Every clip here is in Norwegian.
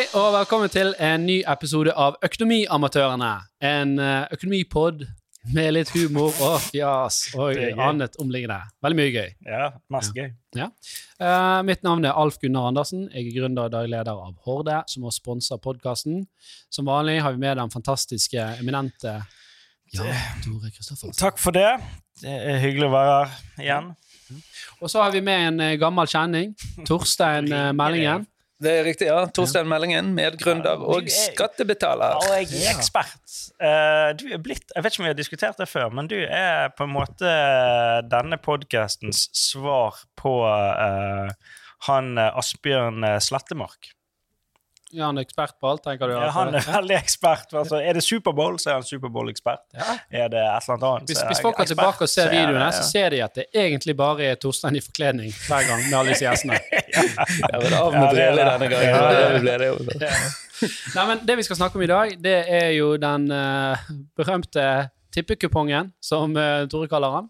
Hei og velkommen til en ny episode av Økonomiamatørene. En eh, økonomipod med litt humor og fjas og annet omliggende. Veldig mye gøy. Ja, masse gøy. Eh, mitt navn er Alf Gunnar Andersen. Jeg er gründer og daglig leder av Horde, som har sponsa podkasten. Som vanlig har vi med den fantastiske, eminente ja, Tore Kristoffersen. Takk for det. Det er hyggelig å være her igjen. Og så har vi med en eh, gammel kjenning, Torstein Meldingen. Det er riktig, ja. Torstein Meldingen, medgründer og er- skattebetaler. Og jeg er ekspert. Eh, du er blitt Jeg vet ikke om vi har diskutert det før, men du er på en måte denne podkastens svar på uh, han eh, Asbjørn Slettemark. Ja, han er ekspert på alt, tenker du? Ja, han er veldig ekspert. Altså, er det Superbowl, så er han Superbowl-ekspert. Ja. Er det et eller annet annet, Hvis, så hvis folk går tilbake og ser Så er det- videoene, så ser de at det egentlig bare er Torstein i forkledning hver gang med alle disse gjestene. Ja, men av med det. denne gangen. Ja, Det ja. ble. Nei, men Det vi skal snakke om i dag, det er jo den uh, berømte tippekupongen, som uh, Tore kaller han.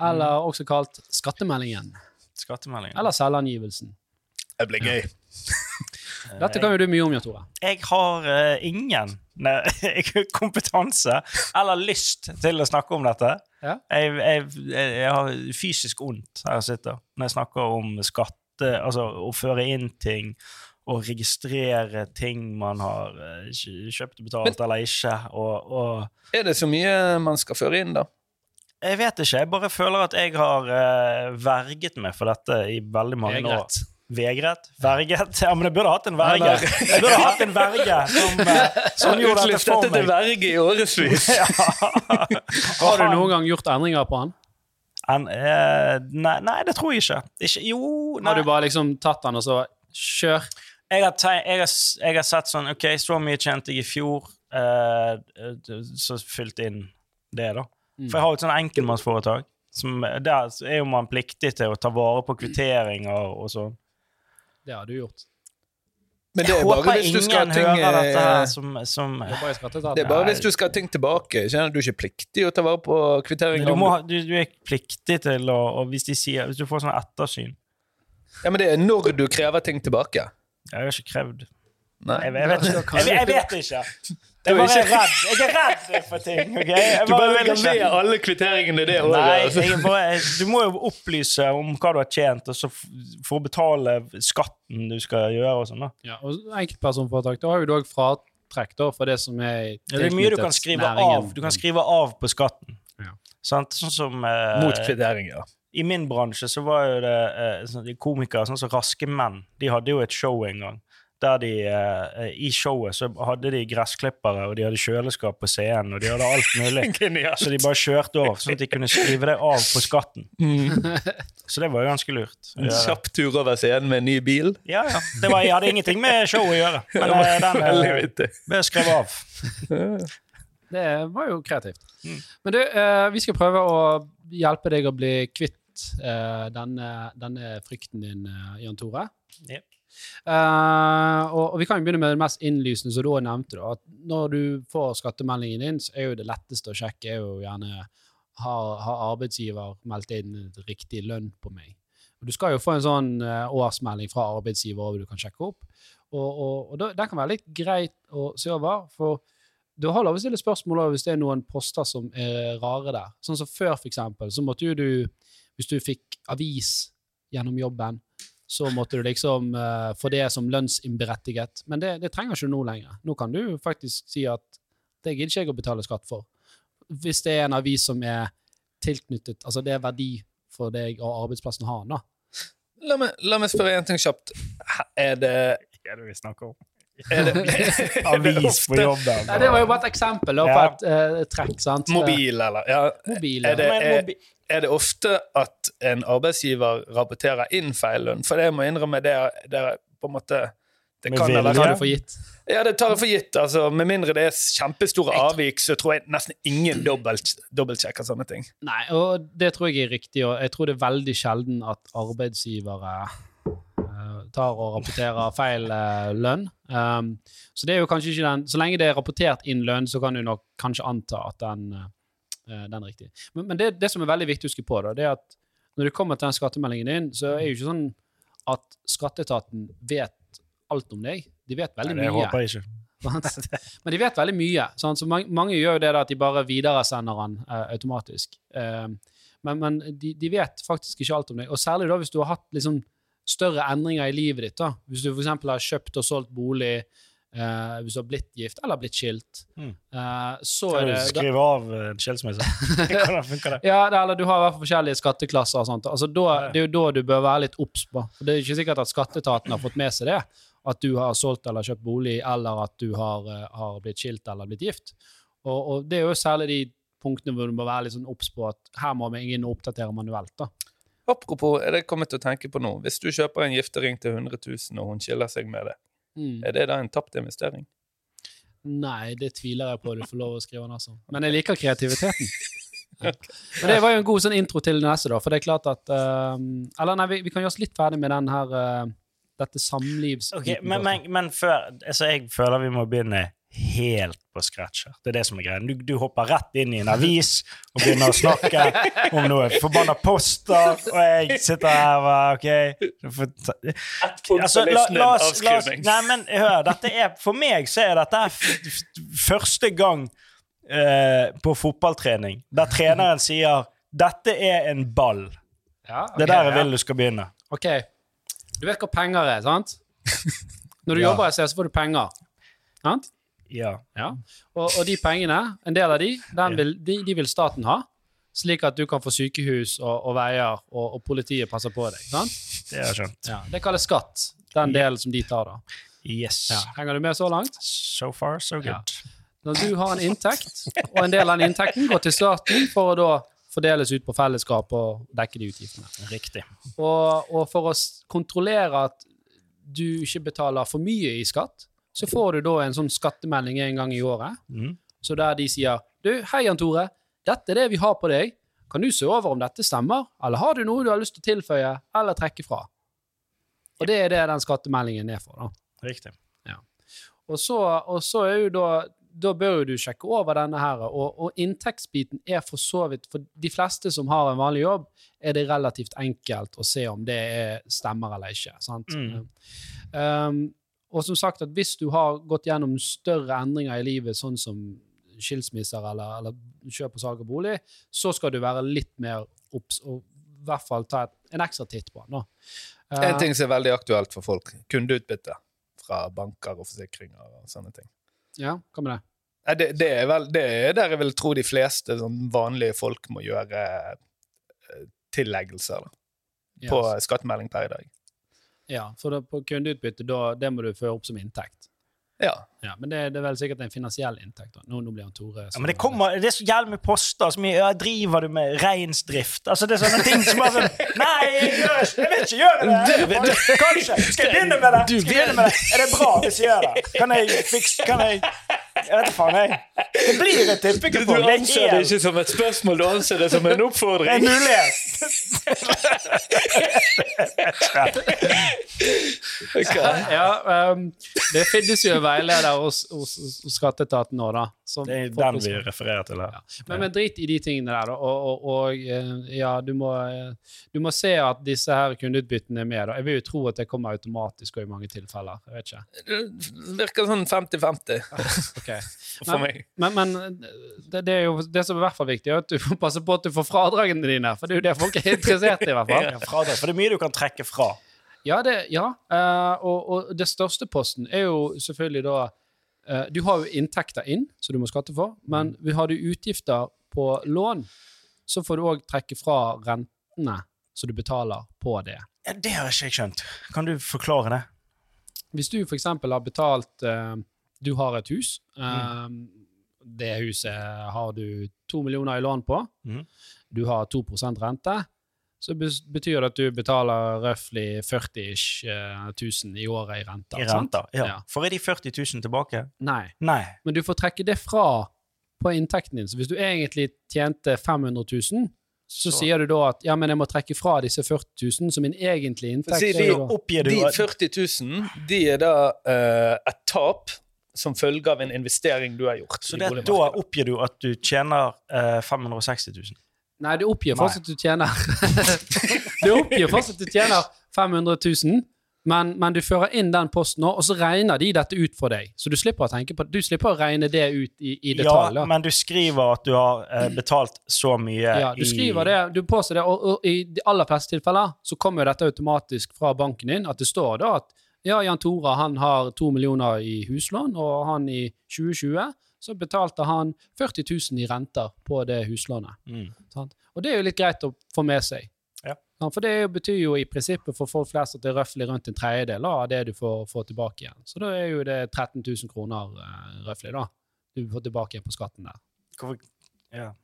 Eller også kalt skattemeldingen. Skattemeldingen. Eller selvangivelsen. Det ble gøy. Dette kan jo du mye om, Jan Tore. jeg har uh, ingen nei, kompetanse eller lyst til å snakke om dette. Ja. Jeg, jeg, jeg, jeg har fysisk vondt her jeg sitter når jeg snakker om skatte, altså å føre inn ting og registrere ting man har eh, kjøpt og betalt eller ikke. Og, og Er det så mye man skal føre inn, da? jeg vet ikke. Jeg bare føler at jeg har uh, verget meg for dette i veldig mange år. Vegret. Verget? Ja, men jeg burde hatt en verge. Jeg burde hatt en verge som, eh, som gjorde dette for dette til meg. verge i årevis. Har du noen gang gjort endringer på han? Han, eh, nei, nei, det tror jeg ikke. ikke jo, nei. Har du bare liksom tatt han og så kjør? Jeg har, teg- jeg, har, jeg har sett sånn OK, så mye tjente jeg i fjor, eh, så fylt inn det, da. For jeg har jo et sånn enkeltmannsforetak. Som, der er jo man pliktig til å ta vare på kvitteringer og sånn. Det har du gjort. Men det er bare håper hvis du skal ting eh, som, som. Det er bare hvis du skal ha ting tilbake. Kjenner du ikke pliktig å ta vare på kvittering? du, må, du, du er pliktig til å og hvis, de sier, hvis du får sånn ettersyn Ja, men det er når du krever ting tilbake. Jeg har ikke krevd Nei. Jeg, jeg, vet, jeg, jeg vet ikke. Jeg bare er redd. Jeg er redd for ting. ok? Jeg Du bare legger med alle kvitteringene det Nei, året. altså. er bare, du må jo opplyse om hva du har tjent, og så for å betale skatten du skal gjøre. og sånn da. Ja, og enkeltpersonforetak, da har jo du òg fratrekk da, for det som er Det er mye du kan skrive av Du kan skrive av på skatten. Ja. Sant? Sånn som eh, Mot kvitteringer. I min bransje så var jo det eh, sånn, de komikere, sånn som Raske menn, de hadde jo et show en gang. Der de, eh, I showet så hadde de gressklippere, og de hadde kjøleskap på scenen, og de hadde alt mulig. Så de bare kjørte over, sånn at de kunne skrive det av på skatten. Så det var jo ganske lurt. En kjapp tur over scenen med en ny bil. Ja, ja. Det var, jeg hadde ingenting med showet å gjøre. Men eh, den Veldig eh, ble skrevet av. Det var jo kreativt. Mm. Men du, eh, vi skal prøve å hjelpe deg å bli kvitt eh, denne, denne frykten din, eh, Jan Tore. Jep. Og, og vi kan jo begynne med det mest innlysende, som du òg nevnte. Da, at når du får skattemeldingen din, så er jo det letteste å sjekke er jo gjerne har, har arbeidsgiver meldt inn riktig lønn på meg. Og Du skal jo få en sånn eh, årsmelding fra arbeidsgiver over du kan sjekke opp. Og, og, og Den kan være litt greit å se over. for du har lov å stille spørsmål over hvis det er noen poster som er rare der. Sånn som før, for eksempel, så måtte jo du, hvis du fikk avis gjennom jobben, så måtte du liksom uh, få det som lønnsinnberettiget. Men det, det trenger ikke du nå lenger. Nå kan du faktisk si at det gidder ikke jeg å betale skatt for. Hvis det er en avis som er tilknyttet, altså det er verdi for deg og arbeidsplassen har den, da. La meg, la meg spørre en ting kjapt. Er det, Hva er det vi snakker om? Det, er det var jo bare et eksempel da, på Ja. et uh, trekk, sant? mobil, eller? Ja. Mobil, Er det, er, er det ofte at en arbeidsgiver rapporterer inn feil lønn? For det jeg må innrømme, det er, det er på en måte det kan vilje? eller tar du for gitt. Ja, det tar jeg for gitt. altså Med mindre det er kjempestore avvik, så tror jeg nesten ingen dobbelt, dobbeltsjekker sånne ting. Nei, og det tror jeg er riktig, og jeg tror det er veldig sjelden at arbeidsgivere eh, tar og rapporterer feil eh, lønn. Um, så det er jo kanskje ikke den Så lenge det er rapportert inn lønn, så kan du nok kanskje anta at den, eh, den er riktig. Men, men det, det som er veldig viktig å huske på, da, det er at når det kommer til den skattemeldingen din, så er det jo ikke sånn at skatteetaten vet alt om deg. De vet veldig Nei, det mye. håper jeg ikke. Men de vet veldig mye. Sant? Så mange, mange gjør jo det at de bare videresender den eh, automatisk. Eh, men men de, de vet faktisk ikke alt om deg. Og særlig da hvis du har hatt liksom større endringer i livet ditt. da. Hvis du f.eks. har kjøpt og solgt bolig, eh, hvis du har blitt gift eller blitt skilt, Mm. eh, så Kan du skrive av eh, en skilsmisse? Hvordan funker det? ja, det, eller du har i hvert fall forskjellige skatteklasser og sånt. Altså, da, det er jo da du bør være litt obs på. For det er ikke sikkert at skatteetaten har fått med seg det. At du har solgt eller kjøpt bolig, eller at du har, eh, har blitt skilt eller blitt gift. Og, og det er jo særlig de punktene hvor du må være litt sånn obs på at her må vi inn og oppdatere manuelt. da. Apropos, er det kommet til å tenke på nå. Hvis du kjøper en giftering til 100 000, og hun skiller seg med det, Mm. er det da en tapt investering? Nei, det tviler jeg på du får lov å skrive den, altså. Men jeg liker kreativiteten. Men det var jo en god sånn intro til neste, da. For det er klart at uh, Eller nei, vi, vi kan gjøre oss litt ferdig med den her uh, dette samlivs... Ok, men, men, men før altså Jeg føler vi må begynne helt på scratch her. Det er det som er greia. Du, du hopper rett inn i en avis og begynner å snakke om noe forbanna poster, og jeg sitter her og bare, OK Altså, la, la oss, la oss, nei, men hør, dette er, For meg så er dette f- f- første gang uh, på fotballtrening der treneren sier 'Dette er en ball'. Ja, Det er der jeg vil du skal begynne. Ok, du vet hva penger er, sant? Når du Ja. jobber et sted, så får du penger. Sant? Ja. Ja. Og, og de pengene, en del av de, den vil, de, de vil staten ha, slik at du kan få sykehus og, og veier, og, og politiet passer på deg. Sant? Det har jeg skjønt. Ja. Det kalles skatt, den delen som de tar da. Yes. Ja. Henger du med så langt? So far, so good. Når du har en inntekt, og en del av den inntekten går til staten for å da fordeles ut på fellesskap og dekke de utgiftene. Riktig. Og, og for å kontrollere at du ikke betaler for mye i skatt, så får du da en sånn skattemelding en gang i året, Mm. så der de sier du, hei Jan Tore, dette er det vi har på deg, kan du se over om dette stemmer, eller har du noe du har lyst til å tilføye eller trekke fra? Og det er det den skattemeldingen er for da. Riktig. Og så, og så er jo da da bør du sjekke over denne her, og, og inntektsbiten er for så vidt For de fleste som har en vanlig jobb, er det relativt enkelt å se om det er, stemmer eller ikke. sant? Mm. Um, og som sagt, at hvis du har gått gjennom større endringer i livet, sånn som skilsmisser eller, eller kjøp og salg av bolig, så skal du være litt mer obs og i hvert fall ta et, en ekstra titt på den. En ting som er veldig aktuelt for folk, kundeutbytte fra banker og forsikringer og sånne ting. Ja, hva med det? Det, det er vel det er der jeg vil tro de fleste sånn vanlige folk må gjøre eh, tilleggelser da, på Ja, skattemelding per i dag. Ja, for da, på kundeutbytte, da, det må du føre opp som inntekt. Ja. Ja, Men det, det er vel sikkert en finansiell inntekt. da. Nå, nå blir han Tore Ja, men det, kommer, det er så jævlig mye poster. Som, ja, driver du med reinsdrift? Altså, det er sånne ting som bare sånn Nei, jeg, gjør, ikke- jeg vil ikke gjøre det! Kanskje. Skal jeg begynne med det? Skal jeg begynne med det? Er det bra hvis jeg gjør det? Kan jeg fikse Kan jeg Jeg vet da faen, jeg. Det blir et tippekuppong. Det ikke som et spørsmål, du anser det som en en oppfordring. okay. Ja, um, det finnes jo en veileder hos, hos, hos skatteetaten nå, da. Som Det er den vi refererer til her. Men, men drit i de tingene der, da. Og, og, og eh, ja, du må, eh, du må se at disse her kundeutbyttene er med. da. Jeg vil jo tro at det kommer automatisk og i mange tilfeller. Jeg vet ikke. Det virker sånn 50-50 Ok. for meg. Men, men det, det er jo det som er i hvert fall viktig, er at du får passe på at du får fradragene dine. For det er jo det folk er interessert i, i hvert fall. Ja, fradrag. For det er mye du kan trekke fra. Ja, det, ja. Uh, og, og det største posten er jo selvfølgelig da eh, Du har jo inntekter inn, som du må skatte for, men har du utgifter på lån, så får du òg trekke fra rentene som du betaler på det. Ja, det har ikke jeg skjønt. Kan du forklare det? Hvis du f.eks. har betalt eh, Du har et hus. Mm. Det huset har du to millioner i lån på. Mm. Du har 2% rente. Så betyr det at du betaler røftlig 40 000 i året i renter. I sant? renter? Ja. Ja. Får jeg de 40 000 tilbake? Nei. Nei. Men du får trekke det fra på inntekten din. Så hvis du egentlig tjente 500 000, så, Så- sier du da at ja, men jeg må trekke fra disse 40 000 som min egentlige inntekt. Si de- Oppgir De 40 000 de er da uh, et tap som følge av en investering du har gjort. Så det, da oppgir du at du tjener eh, 560 000? Nei, du oppgir fortsatt at du tjener Du oppgir fortsatt at du tjener 500 000, Men, men du fører inn den posten nå, og så regner de dette ut for deg. Så du slipper å tenke på Du slipper å regne det ut i, i detalj. Ja, men du skriver at du har eh, betalt så mye Ja, du skriver det, du påstår det, og, og i de aller fleste tilfeller så kommer jo dette automatisk fra banken din, at det står da at ja, Jan Tora han har to millioner i huslån, og han i 2020 så betalte han 40 000 i renter på det huslånet. Mm. Sant? Og det er jo litt greit å få med seg. Ja. For det betyr jo i prinsippet for folk flest at det er røftlig rundt en tredjedel av det du får, får tilbake igjen. Så da er jo det 13 000 kroner uh, røftlig, da. Du får tilbake igjen på skatten der. Hvorfor Ja.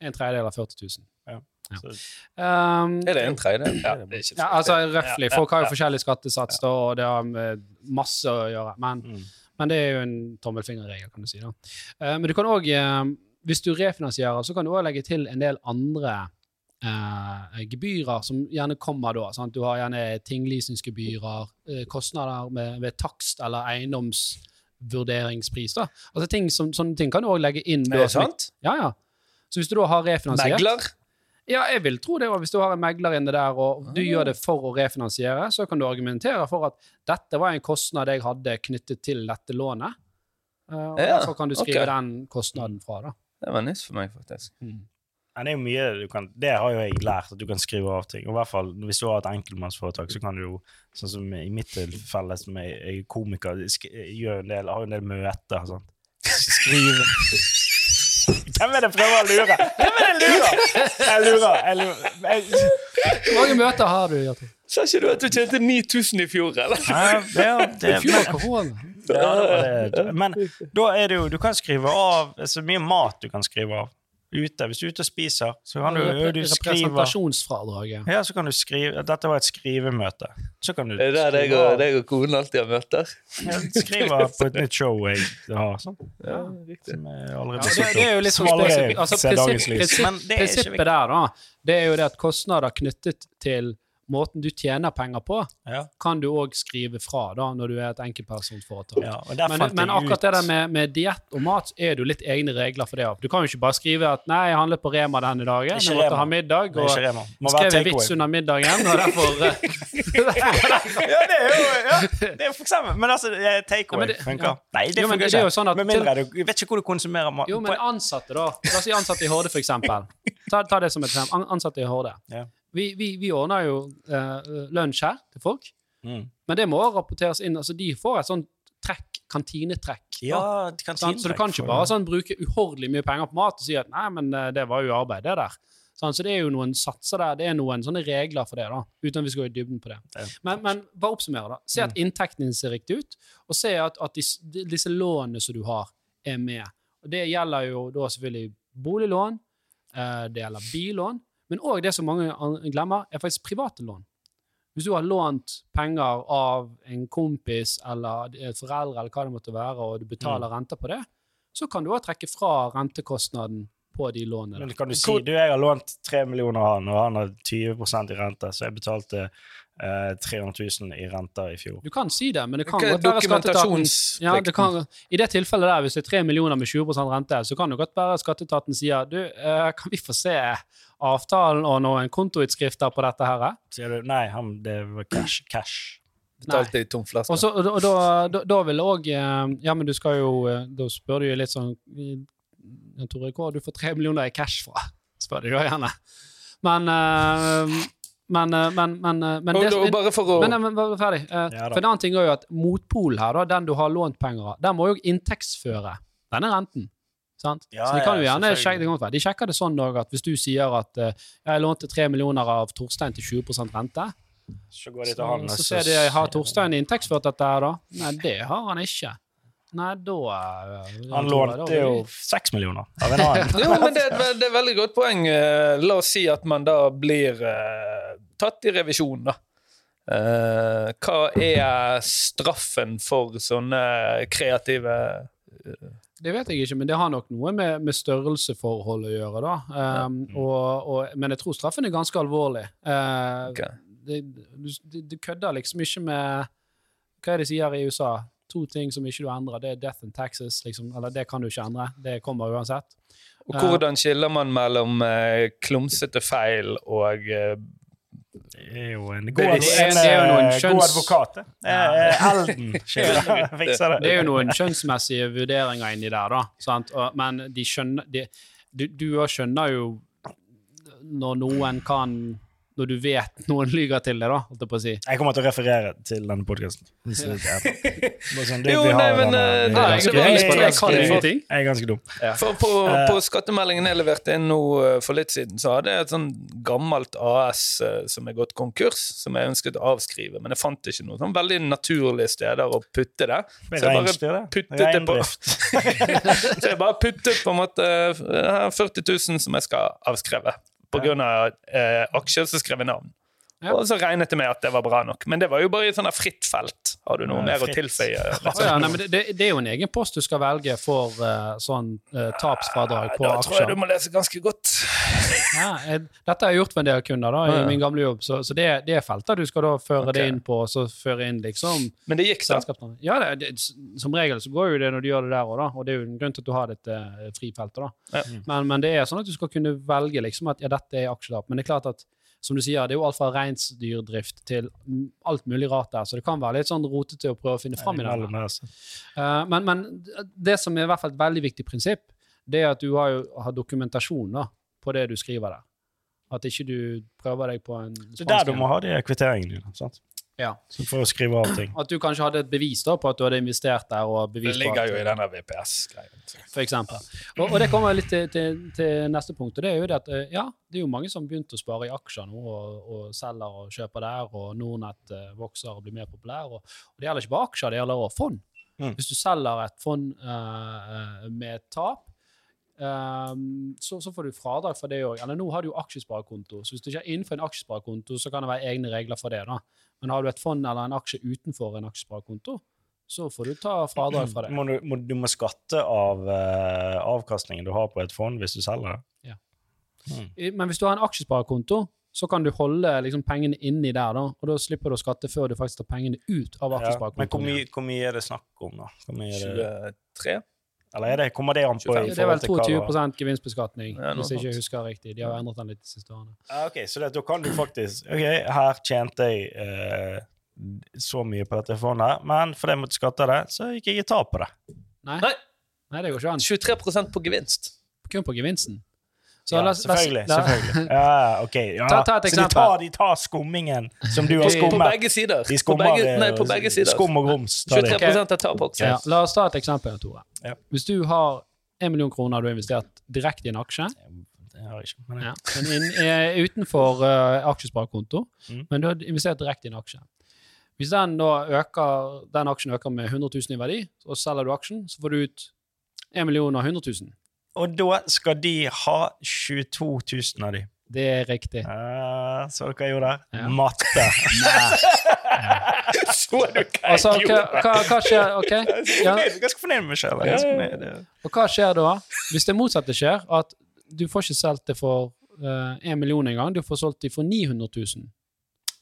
En tredjedel av 40 000. Ja. Um, Er det en tredjedel? Ja, det ja, altså røftlig. Folk har jo forskjellig skattesats, da, og det har med masse å gjøre. Men, mm. Men det er jo en tommelfingerregel, kan du si. da. Eh, men du kan òg, hvis du refinansierer, så kan du òg legge til en del andre eh, gebyrer som gjerne kommer da. Sant? Du har gjerne tinglysningsgebyrer, kostnader med, ved takst eller eiendomsvurderingspris. da. Altså ting som, Sånne ting kan du òg legge inn. Da, det er sant? Ja, ja. Så hvis du da har refinansiert Megler? Ja, jeg vil tro det. og Hvis du har en megler inne der, og du Ah. gjør det for å refinansiere, så kan du argumentere for at dette var en kostnad jeg hadde knyttet til dette lånet. Eh, og Ja, Derfor kan du skrive okay. den kostnaden fra. da. Det var nytt for meg, faktisk. Men det er jo mye du kan Det har jo jeg lært, at du kan skrive av ting. Og i hvert fall hvis du har et enkeltmannsforetak, så kan du jo Sånn som i mitt tilfelle, som jeg er komiker, gjør en del, har jo en del møter. Sånn. Skrive Hvem er det prøver å lure? Hvem er det lurer? Jeg lurer. Jeg lurer. Jeg, Hvor mange møter har du? Jørgen? Sa ikke du at du tjente 9000 i fjor, eller? ja, det, er- det, er, men, ja, det var det. men da er det jo Du kan skrive av så mye mat du kan skrive av. Ute. Hvis du er ute og spiser, så kan du, du skrive Representasjonsfradraget. Ja, så kan du skrive Dette var et skrivemøte. Så kan du Er det deg skrive og, deg og konen alltid har møter? Ja, skrive på et nytt show jeg har. Sånn. Ja, riktig. Som jeg aldri Ja, det, det er jo opp. litt sånn spesifikt. Altså, prinsipp, prinsipp, er prinsippet der, da, det er jo det at kostnader knyttet til måten du tjener penger på, Ja. kan du òg skrive fra da, når du er et enkeltpersonforetak. Ja, Men, men akkurat det der med, med diett og mat, så er det jo litt egne regler for det. Du kan jo ikke bare skrive at 'nei, jeg handlet på Rema denne dagen', Ikke jeg måtte Rema. ha middag, og skrev en vits under middagen, og derfor eh, Ja, det er jo ja, det er for eksempel Men altså, takeaway Ja, funker. Nei, det Jo, men funker det ikke. sånn at Med mindre du vet ikke hvor du konsumerer mat. Jo, men ansatte, da. La oss si ansatte i Horde, for eksempel. Ta, ta det som et eksempel. An- Ansatte i Horde. Ja. Vi, vi, vi ordner jo eh, lunsj her til folk, Mm. men det må rapporteres inn. Altså, de får et sånt trekk, kantinetrekk. Ja, kantinetrekk Så du kan ikke bare sånn, bruke uhordelig mye penger på mat og si at nei, men eh, det var jo arbeid, det der. Sånn, Så det er jo noen satser der, det er noen sånne regler for det, da, uten at vi skal gå i dybden på det. Men, men bare oppsummere, da. Se at inntekten din ser riktig ut, og se at, at disse, disse lånene som du har, er med. Og Det gjelder jo da selvfølgelig boliglån, eh, det gjelder billån, men òg det som mange glemmer, er faktisk private lån. Hvis du har lånt penger av en kompis eller foreldre, eller hva det måtte være, og du betaler renter på det, så kan du òg trekke fra rentekostnaden på de lånene. Men kan du si du, jeg har lånt 3 millioner av han, og han har 20 i rente, så jeg betalte eh, 300 000 i renter i fjor. Du kan si det, men det kan godt være skatteetaten ja, det kan, I det tilfellet der, hvis det er 3 millioner med 20 rente, så kan det godt være at skatteetaten sier du, eh, kan vi få se avtalen og noen kontoutskrifter på dette her? eh?» Sier du nei, han, det var cash. cash. Betalte i tom flaske. Og, så, og, da- og da, da, da vil òg Ja, men du skal jo eh, Da spør du jo litt sånn Tore, hvor du får 3 millioner i cash fra, spør du jo gjerne. Men eh, men, eh, men, men, eh, men og, det, og bare for å Men, men bare ferdig. Eh, Ja for en annen ting er jo at motpolen her, da, den du har lånt penger av, den må jo inntektsføre denne renten. Sant? Ja, så de kan jo ja, gjerne sjekke, det godt. De sjekker det sånn også, at hvis du sier at uh, jeg lånte 3 millioner av Torstein til 20% rente, Så går de til han, så, så ser de har Torstein inntektsført dette her, da? Nei, det har han ikke. Nei, da eh, Han lånte jo 6 millioner av en annen. Jo, men det, er et det er veldig godt poeng. Eh, La oss si at man da blir uh, tatt i revisjon, da. Uh, hva er straffen for sånne kreative Det vet jeg ikke, men det har nok noe med, med størrelseforhold å gjøre, da. Um, og, og, men jeg tror straffen er ganske alvorlig. Uh, okay. det, du, du, du kødder liksom ikke med Hva er det de sier i USA? To ting som ikke du endrer, det er death and taxes. Liksom. Eller det kan du ikke endre. Det kommer uansett. Og hvordan skiller man mellom eh, klumsete feil og eh, Det er jo en Det god, er- det er noen eh, god advokat. det. Eh, eh, Elden fikser det. Det er jo noen kjønnsmessige vurderinger inni der, da. Sant? Og, men de skjønner de, Du du skjønner jo når noen kan Når du vet noen lyver til deg, da, holdt jeg på å si. Jeg kommer til å referere til denne podkasten. Sånn, Jo, nei, men, eh, Nei, jeg, jeg, er ganske dum. For på, Eh. på skattemeldingen jeg leverte inn nå eh, for litt siden, så hadde jeg et sånn gammelt AS eh, som er gått konkurs, som jeg ønsket å avskrive, men jeg fant ikke noen sånn veldig naturlige steder å putte det. Så jeg bare puttet det på Så jeg bare puttet på en måte eh, 40 000 som jeg skal avskreve. Av eh, aksjer, så skrev jeg navn. Ja. Og så regnet jeg med at det var bra nok. Men det var jo bare i et sånt fritt felt. Har du noe mer å tilføye? Liksom? ja, nei, men det, det, det er jo en egen post du skal velge for uh, sånn uh, tapsfradrag på Da tror jeg du må lese ganske godt. Ja, jeg, dette har jeg gjort for en del kunder da, i min gamle jobb, så, så det, det er felter du skal da føre okay. det inn på, så føre inn liksom Men det gikk, da. Ja, det, det, som regel så går jo det når du gjør det der òg, da, og det er jo en grunn til at du har dette eh, frifeltet. da. Men, men det er sånn at du skal kunne velge liksom at ja, dette er aksjetap. Men det er klart at som du sier, det er jo alt fra reinsdyrdrift til alt mulig rart der, så det kan være litt sånn rotete å prøve å finne fram i det. Eh, men, men det som er i hvert fall et veldig viktig prinsipp, det er at du har, jo, har dokumentasjon da, på det du skriver der. At ikke du prøver deg på en Det er der du må ha de kvitteringene dine. sant? Ja. Så for å skrive av ting. At du kanskje hadde et bevis da, på at du hadde investert der. og Det ligger på ligger at, jo i denne VPS-greien. For eksempel. Og, og det kommer litt til, til, til neste punkt. og det er jo det at eh, ja, det er jo mange som begynte å spare i aksjer nå, og, og selger og kjøper der, og Nordnett eh, vokser og blir mer populær. Og, og det gjelder ikke bare aksjer, det gjelder også fond. Mm. Hvis du selger et fond eh, med tap, Um, så, så får du fradrag for det òg. Eller nå har du jo aksjesparekonto, så hvis du ikke er innenfor en aksjesparekonto, så kan det være egne regler for det. da. Men har du et fond eller en aksje utenfor en aksjesparekonto, så får du ta fradrag fra det. Må du, må, du må skatte av uh, avkastningen du har på et fond hvis du selger det. I- Men hvis du har en aksjesparekonto, så kan du holde liksom, pengene inni der, da, og da slipper du å skatte før du faktisk tar pengene ut av Ja, men hvor mye, hvor mye er det snakk om, da? Hvor mye er det, 23? Eller er det, kommer det an på 25. i det er vel forhold til hva 22 gevinstbeskatning, Ja, hvis jeg ikke husker riktig. De har endret den litt de siste årene. Ja, ok, Så det, da kan du faktisk Ok, her tjente jeg eh, så mye på dette fondet, men fordi jeg måtte skatte det, så gikk jeg i tap på det. Nei, Nei. Nei det går ikke an. 23% på gevinst. Kun på gevinsten. Så Ja, selvfølgelig. la- selvfølgelig. Ja, ok. Ja. Ta- ta et så de eksempel. tar, de tar skummingen som du har skummet? På begge sider. De På skummer begge, nei, på eh, begge sider. skum og grums. tar de. 23 er tap også. Ja, la oss ta et eksempel, Tore. Ja. Hvis du har en million kroner du har investert direkte i en aksje, Det har jeg ikke. Men, ja, men in, eh, utenfor uh, aksjesparekonto, Mm. men du har investert direkte i en aksje. Hvis den da øker, den aksjen øker med 100 000 i verdi, og selger du aksjen, så får du ut 1 million og 100 000. Og da skal de ha 22 000 av de. Det er riktig. Uh, så dere gjorde der? Ja. Matte. Så du hva Altså, jeg hva, gjorde? hva, hva skjer Ok. Ja. Jeg er ganske fornøyd med meg sjøl. Ja, Og hva skjer da? Hvis det motsatte skjer, at du får ikke solgt det for én million engang, du får solgt det for 900 000.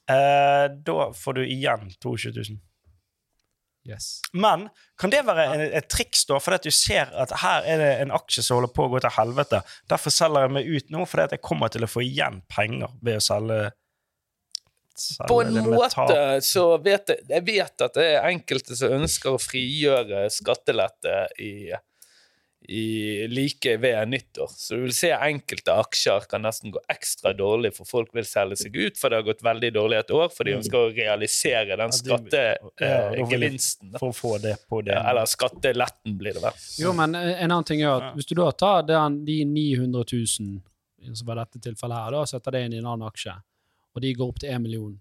Uh, da får du igjen 22 000. Yes. Men kan det være en, et triks, da? Fordi at du ser at her er det en aksje som holder på å gå til helvete. Derfor selger jeg meg ut nå, fordi at jeg kommer til å få igjen penger ved å selge, selge På en måte så vet jeg Jeg vet at det er enkelte som ønsker å frigjøre skattelette i, i like ved nyttår. Så du vil se enkelte aksjer kan nesten gå ekstra dårlig, for folk vil selge seg ut, for det har gått veldig dårlig et år, for de ønsker å realisere den skattegevinsten. ja, skattegevinsten. For å få det på det. Ja, eller skatteletten, blir det vel. Jo, men eh, en annen ting er at hvis du da tar den, de 900 000, som var dette tilfellet her, da, setter det inn i en annen aksje, og de går opp til 1 million,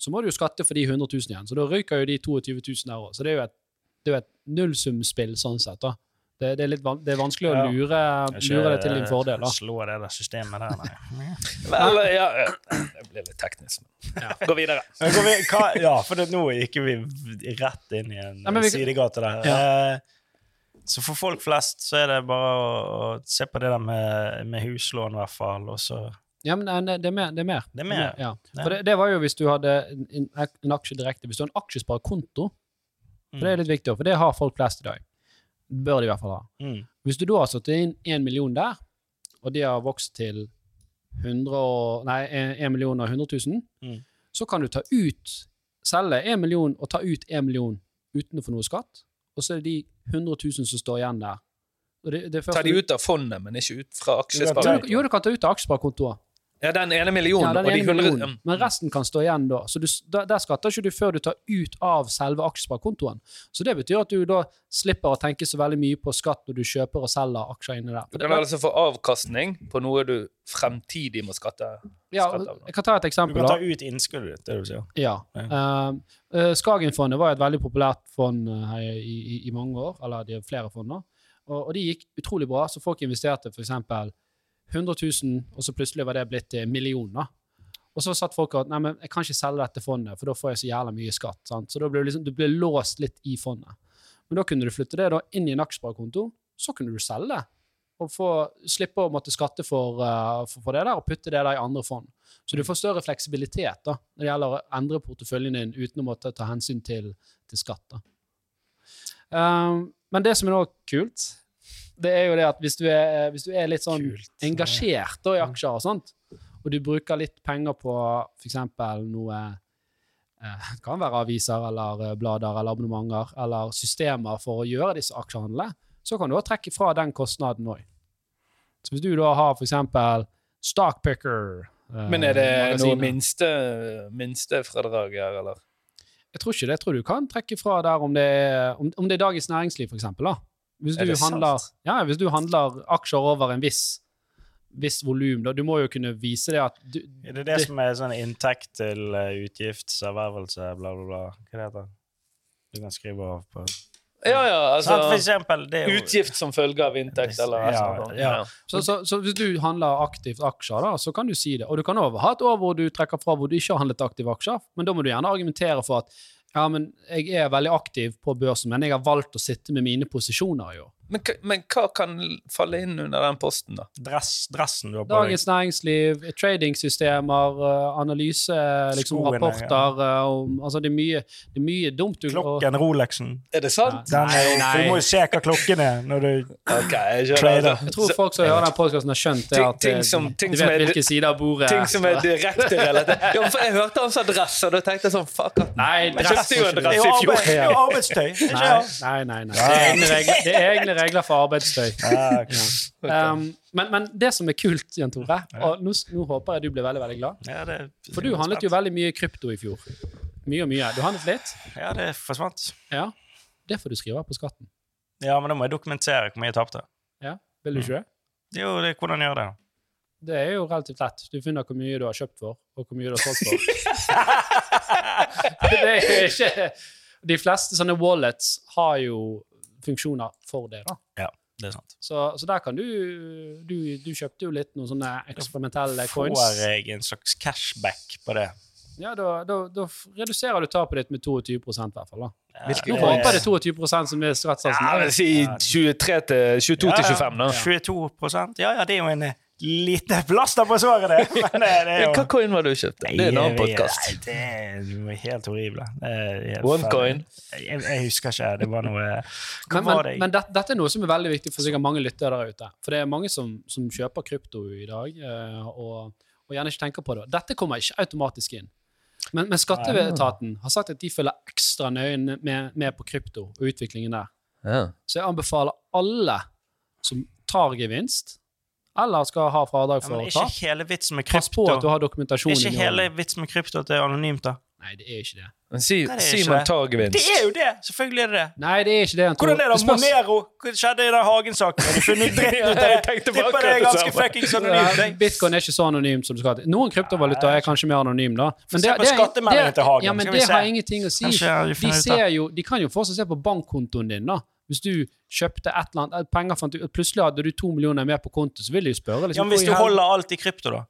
så må du jo skatte for de 100 000 igjen. Så da røyker jo de 22 000 der òg. Så det er jo et, det er jo et nullsumspill sånn sett. da. Det, det, er litt van det er vanskelig å Ja. lure, lure det til din fordel. da. Slå det der systemet der, nei. Vel, ja, ja. Det blir litt teknisk. Ja. Gå videre. Men går vi, hva, ja, for det, nå gikk vi rett inn i en Nei, vi- sidegate der. Eh, så for folk flest så er det bare å, å se på det der med, med huslån, i hvert fall, og så Ja, men eh, det er mer. Det er mer. Det er mer. ja. Ja. For det, det var jo hvis du hadde en, en, en aksje direkte. Hvis du har en aksjesparekonto, for det er litt viktig, for det har folk flest i dag. Bør de i hvert fall ha. mm. Hvis du da har satt inn én million der, og de har vokst til 100 og, nei, 1 million og 100 000, Mm. så kan du ta ut, selge 1 million og ta ut 1 million uten å få noe skatt, og så er det de 100 000 som står igjen der. Og det, det er først- Ta de ut av fondet, men ikke ut fra aksjesparekontoen? Jo, du- kan ta ut av aksjesparekontoer. Ja, den ene Ja, millionen den og de ene hundre millionen, men resten kan stå igjen da. Så du, der, der skatter ikke du før du tar ut av selve aksjesparekontoen. Så det betyr at du da slipper å tenke så veldig mye på skatt når du kjøper og selger aksjer inni der. Du kan altså få avkastning på noe du fremtidig må skatte. Ja, av, jeg kan ta et eksempel. Du kan ta ut innskuddet ditt, det du sier. Ja. ja. uh, Skagenfondet var et veldig populært fond uh, i, i, i mange år, eller de har flere fonder, og, og de gikk utrolig bra. Så folk investerte f.eks. 100 000, og så plutselig var det blitt til en Og så satt folk at nei, men jeg kan ikke selge dette fondet, for da får jeg så jævla mye skatt. sant? Så da ble du liksom, du ble låst litt i fondet. Men da kunne du flytte det da inn i en aksjesparekonto, så kunne du selge. Og få, slippe å måtte skatte for, uh, for, for det der, og putte det der i andre fond. Så du får større fleksibilitet da, når det gjelder å endre porteføljen din uten å måtte ta hensyn til, til skatt. Um, men det som er nå kult, det er jo det at hvis du er, hvis du er litt sånn Kult. engasjert da, i aksjer og sånt, og du bruker litt penger på f.eks. noe eh, Det kan være aviser eller eh, blader eller abonnementer eller systemer for å gjøre disse aksjehandlene, så kan du også trekke fra den kostnaden òg. Så hvis du da har f.eks. Stockpicker eh, Men er det noe minste, minstefradrag her, eller? Jeg tror ikke det. Jeg tror du kan trekke fra der om det er, om, om det er Dagens Næringsliv. Da. Hvis, du handler, ja, hvis du handler aksjer over en viss, viss volum, da. Du må jo kunne vise det at du, Er det det, som er sånn inntekt til uh, utgiftservervelse, bla, bla, bla? Hva det heter Du kan skrive av på Ja, ja, altså altså eksempel, det er jo Utgift som følge av inntekt, eller Ja, eller ja. så, så, så hvis du handler aktivt aksjer, da, så kan du si det. Og du kan også ha et år hvor du trekker fra hvor du ikke har handlet aktive aksjer, men da må du gjerne argumentere for at ja, men jeg er veldig aktiv på børsen, men jeg har valgt å sitte med mine posisjoner i år. Men, men hva kan falle inn under den posten, da? dress, dressen du har på deg. Dagens Næringsliv, tradingsystemer, eh, analyse, liksom Skoene, rapporter ja. om, altså det er, mye, det er mye dumt. Du, og- Klokken, Rolexen. Er det sant? Den er, nei, Nei, Du må jo se hva klokken er når du okay, jeg. Trader. Jeg tror folk som hører den podkasten, har skjønt det. At ting ting som- ting de vet er- hvilke sider av bordet Ting som er direkte relatert. Ja, for jeg hørte han sa dress, og da tenkte jeg sånn Fuck, at Nei, Jeg dress kjøpte jo en dress i jo fjor. det er jo arbeidstøy. Nei, nei, nei. nei. Det, er egne regler, er regler for arbeidsstøy. Ok. Um, men, men det som er kult, Jan Tore, og nå, nå håper jeg du blir veldig veldig glad Ja, det, For du handlet jo veldig mye krypto i fjor. Mye og mye. Du handlet litt. Ja, det forsvant. Ja. Det får du skrive på skatten. Ja, men da må jeg dokumentere hvor mye jeg tapte. Ja. Vil du ikke det? Jo, det, hvordan gjør det? Det er jo relativt lett. Du finner hvor mye du har kjøpt for, og hvor mye du har solgt for. det er jo ikke De fleste sånne wallets har jo funksjoner for det, da. Ja, det er sant. Så, så der kan du, du Du kjøpte jo litt noen sånne eksperimentelle coins. Får jeg en slags cashback på det? Ja, da, da, da reduserer du tapet ditt med 22 i hvert fall. da. Ja, Nå håper jeg det er 22 som er skattesatsen. Ja, si 23 til 22 til 25, da. 22 Ja, ja, det er jo en lite plaster på såret, det. Men det, er jo Hva coin var det du kjøpte? Det er en annen podkast. Det er helt horrible. One coin. Jeg, jeg husker ikke. Det var noe Hva Men, var det? men det, dette er noe som er veldig viktig for sikkert mange lyttere der ute. For det er mange som, som kjøper krypto i dag, eh, og, og gjerne ikke tenker på det. Dette kommer ikke automatisk inn. Men, men skatteetaten har sagt at de følger ekstra nøye med, med på krypto og utviklingen der. Ja. Så jeg anbefaler alle som tar gevinst, eller skal ha fradrag ja, for er tap, ikke hele vitsen med pass på krypto at du har dokumentasjon. Ikke hele vitsen med krypto at det er anonymt, da? Nei, det er ikke det. Men si, er det si man tar gevinst. Det er jo det! Selvfølgelig er det det. Nei, det er ikke det. Hvordan er det? da? Monero? Hva skjedde i den Hagen-saken? Har du funnet dritt ut av Ja, det? Tipper det er ganske fuckings anonymt. Ja. Bitcoin er ikke så anonymt som du skal ha. Noen kryptovalutaer er kanskje mer anonyme, da. Men det, det, det, Ja, men det har ingenting å si. De jo, de kan jo fortsatt se på bankkontoen din, da. Hvis du kjøpte et eller annet, penger fant du, plutselig hadde du to millioner mer på konto, så vil de jo spørre. Ja, Liksom, men hvis du hel- holder alt i krypto, da?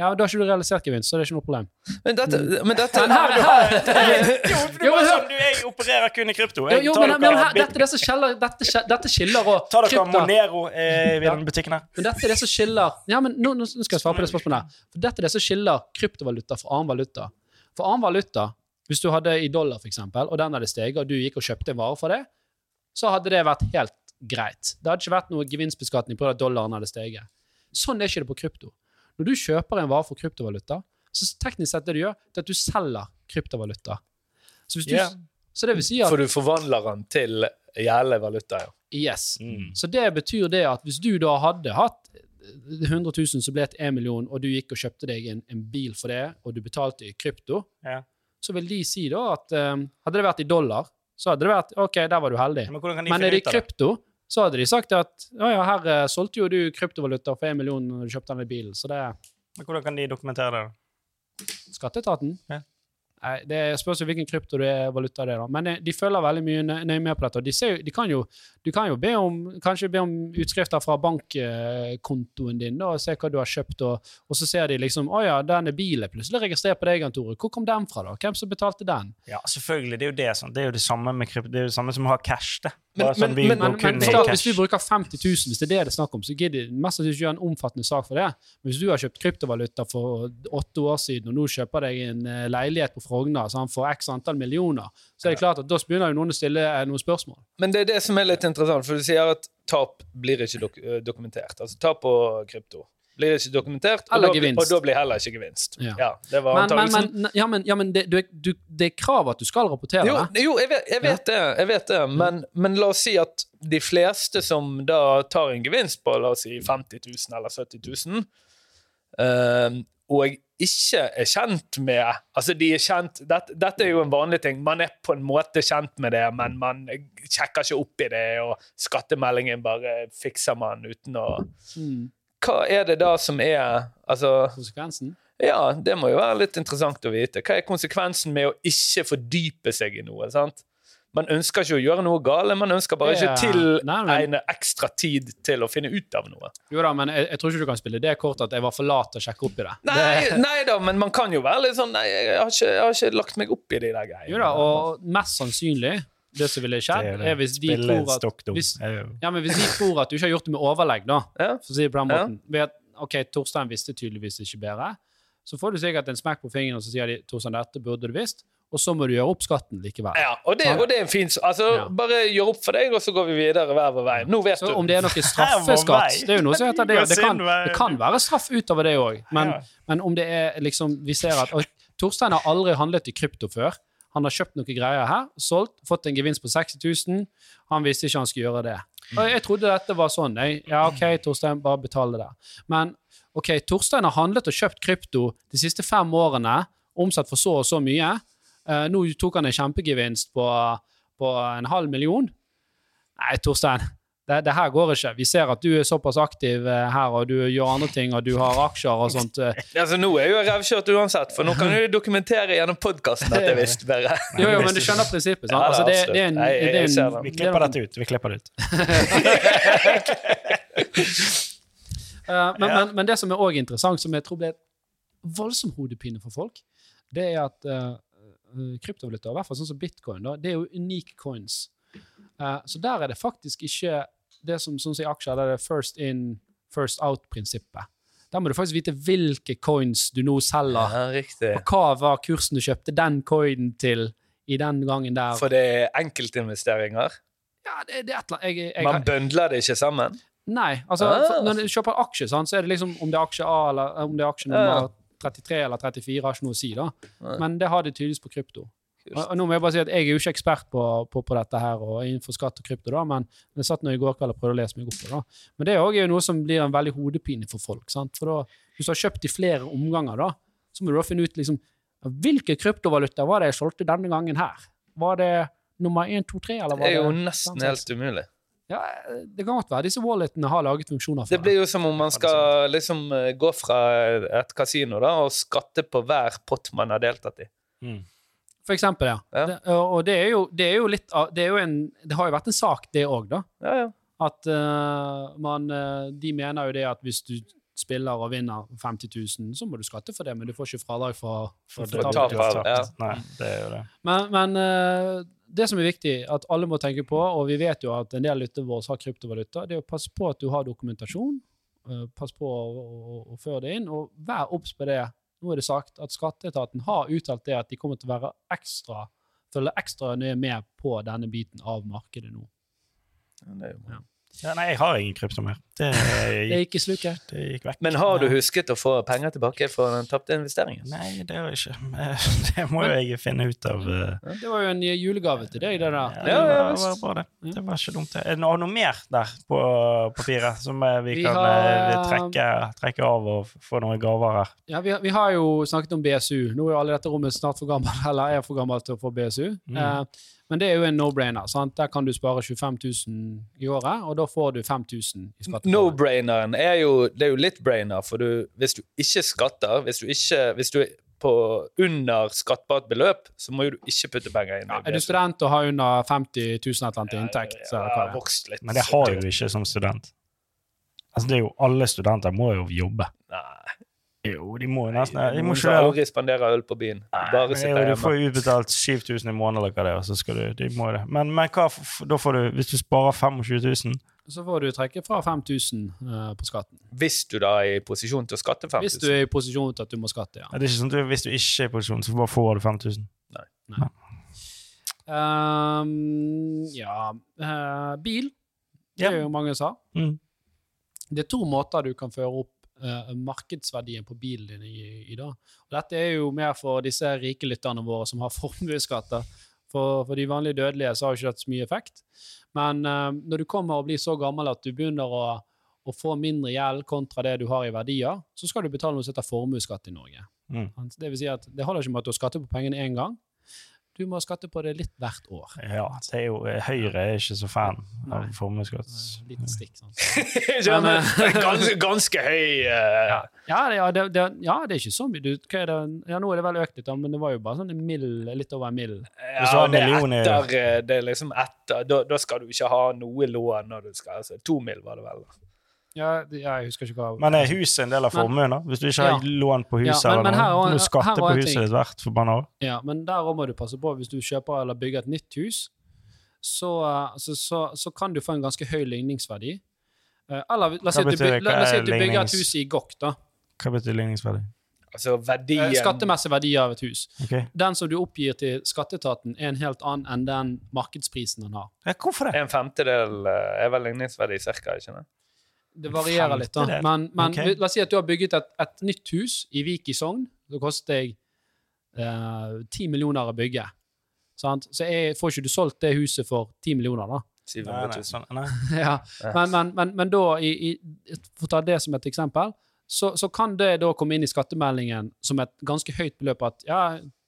Ja, Da har ikke du realisert gevinst, så det er ikke noe problem. Men dette, men dette Men her, her, Jo, det Jo, men sånn du jeg opererer kun i krypto. jo, Jeg jo, men, men her, dette det som skiller Dette, dette skiller og Ta dere krypto- Monero eh, i Ja. den butikken her? Men dette er det som skiller Ja, men nå, nå skal jeg svare på det spørsmålet. her. For Dette er det som skiller kryptovaluta fra annen valuta. For annen valuta, hvis du hadde i dollar, for eksempel, og den hadde steget, og du gikk og kjøpte en vare for det, så hadde det vært helt greit. Det hadde ikke vært noe gevinstbeskatning på at dollaren hadde steget. Sånn er ikke det på krypto. Når du kjøper en vare for kryptovaluta, så teknisk sett det du gjør, det er at du selger kryptovaluta. Så, du, yeah. så det vil si at For du forvandler den til gjeldende valuta, ja. Yes. Mm. Så det betyr det at hvis du da hadde hatt 100 000 som ble til 1 million, og du gikk og kjøpte deg en, en bil for det, og du betalte i krypto, yeah. så vil de si da at um, hadde det vært i dollar, så hadde det vært OK, der var du heldig. Men Men er det i krypto, så hadde de sagt at å ja, her eh, solgte jo du kryptovaluta for én million når du kjøpte denne bilen, så det Men hvordan kan de dokumentere det? skatteetaten. Ja. Nei, det spørs jo hvilken krypto det er, da. Men eh, de følger veldig mye nø- nøye med på dette. De, ser, de kan jo, du kan jo be om, kanskje be om utskrifter fra bankkontoen din da, og se hva du har kjøpt, og, og så ser de liksom å ja, denne bilen er plutselig registrert på deg, Tore. Hvor kom den fra, da? Hvem som betalte den? Ja, selvfølgelig. Det er jo det, sånn. det er jo det samme med krypto. Det er jo det samme som å ha cash. det. Men- sånn, men- men- Men, cash. hvis du bruker 50 000, hvis det er det det er snakk om, så gidder de mest sannsynlig ikke gjøre en omfattende sak for det. Men hvis du har kjøpt kryptovaluta for åtte år siden, og nå kjøper deg en eh, leilighet på Frogner sånn, for x antall millioner, så er det klart at da begynner jo noen å stille eh, noen spørsmål. Men det er det som er litt interessant, for du sier at tap blir ikke dok eh, dokumentert. Altså tap på krypto blir ikke dokumentert, og da, og da blir heller ikke gevinst. Ja. det var Men, men, men, ja, men, ja, men det, du, du, det er krav at du skal rapportere Jo, det. jo jeg, vet, jeg vet det, jeg vet det. Men, men la oss si at de fleste som da tar en gevinst på la oss si 50 000 eller 70 000, øh, og ikke er kjent med Altså, de er kjent dette, dette er jo en vanlig ting. Man er på en måte kjent med det, men man sjekker ikke opp i det, og skattemeldingen bare fikser man uten å Mm. Hva er det da som er Altså Konsekvensen. ja, det må jo være litt interessant å vite. Hva er konsekvensen med å ikke fordype seg i noe? sant? Man ønsker ikke å gjøre noe gale, man ønsker bare ikke tilegne ekstra tid til å finne ut av noe. Jo da, men jeg, jeg tror ikke du kan spille det kortet at jeg var for lat til å sjekke opp i det. Nei, nei da, men man kan jo være litt sånn Nei, jeg har ikke, jeg har ikke lagt meg opp i de der greiene. Jo da, og mest sannsynlig, det som ville skjedd, Det er er, hvis de Spille tror at hvis, ja, men hvis de tror at du ikke har gjort det med overlegg, da, Ja. for å si det på den Ja. måten ved at, OK, Torstein visste tydeligvis ikke bedre. Så får du sikkert en smekk på fingeren, og så sier de Torstein, dette burde du visst. Og så må du gjøre opp skatten likevel. Ja, og det, og det er en fin Altså, Ja. bare gjør opp for deg, og så går vi videre hver vår vei. Nå vet Så du. om det er noe straffeskatt Det er jo noe som heter det. Det kan, det kan være straff utover det òg. Men, Ja. men om det er liksom Vi ser at Torstein har aldri handlet i krypto før. Han har kjøpt noen greier her, solgt, fått en gevinst på 60 000. Han visste ikke han skulle gjøre det. Og jeg trodde dette var sånn. Jeg, ja, OK, Torstein, bare betal det der. Men OK, Torstein har handlet og kjøpt krypto de siste fem årene, omsatt for så og så mye. Uh, nå tok han en kjempegevinst på, på en halv million. Nei, Torstein, det, det her går ikke. Vi ser at du er såpass aktiv eh, her, og du gjør andre ting, og du har aksjer og sånt. eh. Altså, nå er jeg jo revkjørt uansett, for nå kan du dokumentere gjennom podkasten at jeg visste bedre. Jo, jo, men du skjønner prinsippet, sant? Altså, det, det er en, det er en. Vi er klipper dette ut. Vi klipper det ut. Eh, men, men, men det som er også interessant, som jeg tror ble voldsom hodepine for folk, det er at uh, kryptovaluta, i hvert fall sånn som bitcoin, da, det er jo unike coins. Uh, så der er det faktisk ikke det som sånn som i aksjer, det er first in, first out-prinsippet. Der må du faktisk vite hvilke coins du nå selger, Ja, riktig. og hva var kursen du kjøpte den coinen til i den gangen der. For det er enkeltinvesteringer. ja, det, det er et eller annet. Man bøndler det ikke sammen. Nei. altså Ah. Når du kjøper aksje, sant, så er det liksom om det er aksje A eller om det er aksje nummer 33 eller 34, har ikke noe å si. da. Nei. Men det har det tydeligvis på krypto. Og, og nå må Jeg bare si at jeg er jo ikke ekspert på, på, på dette her og innenfor skatt og krypto, da, men jeg satt nå i går kveld og prøvde å lese meg opp på det. da. Men det er også noe som blir en veldig hodepine for folk. sant? For da, Hvis du har kjøpt i flere omganger, da, så må du da finne ut liksom, hvilke kryptovaluta var det jeg solgte denne gangen her. Var det nummer 1, 2, 3, eller Det Det er det jo nesten helt umulig. Ja, Det kan godt være disse walletene har laget funksjoner for Det blir jo som om man skal liksom eh, gå fra et kasino da, og skatte på hver pott man har deltatt i. Mm. For eksempel, ja. Ja. Det, og det er, jo, det er jo litt av Det Det har jo vært en sak, det òg, da. Ja, ja. At uh, man eh, De mener jo det at hvis du spiller og vinner 50 000, så må du skatte for det, men du får ikke fradrag for, for, For for tap. ja. Nei, det er jo det. Men, men uh, det som er viktig, at alle må tenke på, og vi vet jo at en del lyttere våre har kryptovaluta, det er å passe på at du har dokumentasjon. Uh, pass på å, å, å føre det inn, og vær obs på det. Nå er det sagt at Skatteetaten har uttalt det at de kommer til å være ekstra følge ekstra nøye med på denne biten av markedet nå. Ja, det er jo bra. Ja, nei, jeg har ingen krypto mer. Det, Det gikk i sluket. det gikk vekk. Men har du husket å få penger tilbake for den tapte investeringen? Nei, det har jeg ikke. Det må jo jeg finne ut av. eh. Det var jo en julegave til deg, det der. Ja, det var, det var bra, det. Det var ikke dumt. det. Er det noe mer der på papiret som eh, vi Vi kan har, eh, trekke, trekke av og få noen gaver her? Ja, vi, vi har jo snakket om BSU. Nå er jo alle i dette rommet snart for gammel, eller er for gammel til å få BSU. Mm. Eh, men det er jo en no-brainer. sant? Der kan du spare 25 000 i året, og da får du 5000 i skatt. No-braineren er jo Det er jo litt brainer, for du, hvis du ikke skatter Hvis du ikke Hvis du er på under skattbart beløp, så må jo du ikke putte penger inn. Ja, er du student og har under 50 000 et eller annet i inntekt, Ja, Ja, vokst litt. Men det har du ikke som student. Altså, det er jo Alle studenter må jo jobbe. Nei. Jo, de må jo nesten De må, må ikke aldri spandere øl på byen. Bare Men sitter jo, Du får utbetalt 7000 i måneden, eller hva det er, så skal du De må det. Men, men hva Da får du Hvis du sparer 25 000 Så får du trekke fra 5000 uh, på skatten. Hvis du da er i posisjon til å skatte 5000. Hvis du er i posisjon til at du må skatte, ja. Det er ikke sånn at du, Hvis du ikke er i posisjon, så bare får du 5000. Ehm, ja uh, Bil. Det er jo mange som sa. Mm. Det er to måter du kan føre opp eh, markedsverdien på bilen din i, i dag. Og dette er jo mer for disse rike lytterne våre som har formuesskatter. For, for de vanlige dødelige så har jo ikke dette så mye effekt. Men uh, når du kommer og blir så gammel at du begynner å, å få mindre gjeld kontra det du har i verdier, så skal du betale noe som heter formuesskatt i Norge. Mm. Det vil si at det holder ikke med at du skatter på pengene én gang. Du må skatte på det litt hvert år. Ja, det er jo Høyre er ikke så fan av formuesskatt. Liten stikk, sånn. Men, men, ganske, ganske høy uh... Ja, det, ja, det, det, ja, det er ikke så mye. Du, hva er det? Ja, nå er det vel økt litt, men det var jo bare sånn en mild, litt over en mill. En det er etter, eh, det er liksom etter da, da skal du ikke ha noe lån når du skal altså, To mill, var det vel. Ja, det- ja, jeg husker ikke hva Men er huset en del av formuen, da? Hvis du ikke har Ja. lån på huset, Ja, men- eller noe, må skatte på huset ting. ditt hvert forbanna år. Ja, men der også må du passe på. Hvis du kjøper eller bygger et nytt hus, så, eh, så, så, så kan du få en ganske høy ligningsverdi. Eh, Eller la oss si at du, betyr by- la, la si er at du bygger et hus i Gokk, da. Hva betyr ligningsverdi? Altså Eh, verdien Skattemessig verdi av et hus. Okay. Den som du oppgir til skatteetaten, er en helt annen enn den markedsprisen den har. Ja, hvorfor det? En femtedel eh, er vel ligningsverdi cirka, ikke sant? Det varierer litt, da. Men, men okay. la oss si at du har bygget et, et nytt hus i Vik i Sogn. Det koster deg ti millioner å bygge. Sant? Så jeg, får ikke du solgt det huset for ti millioner, da. Nei, nei, nei. ja. men, men, men, men da, i, i, for å ta det som et eksempel, så, så kan det da komme inn i skattemeldingen som et ganske høyt beløp at ja,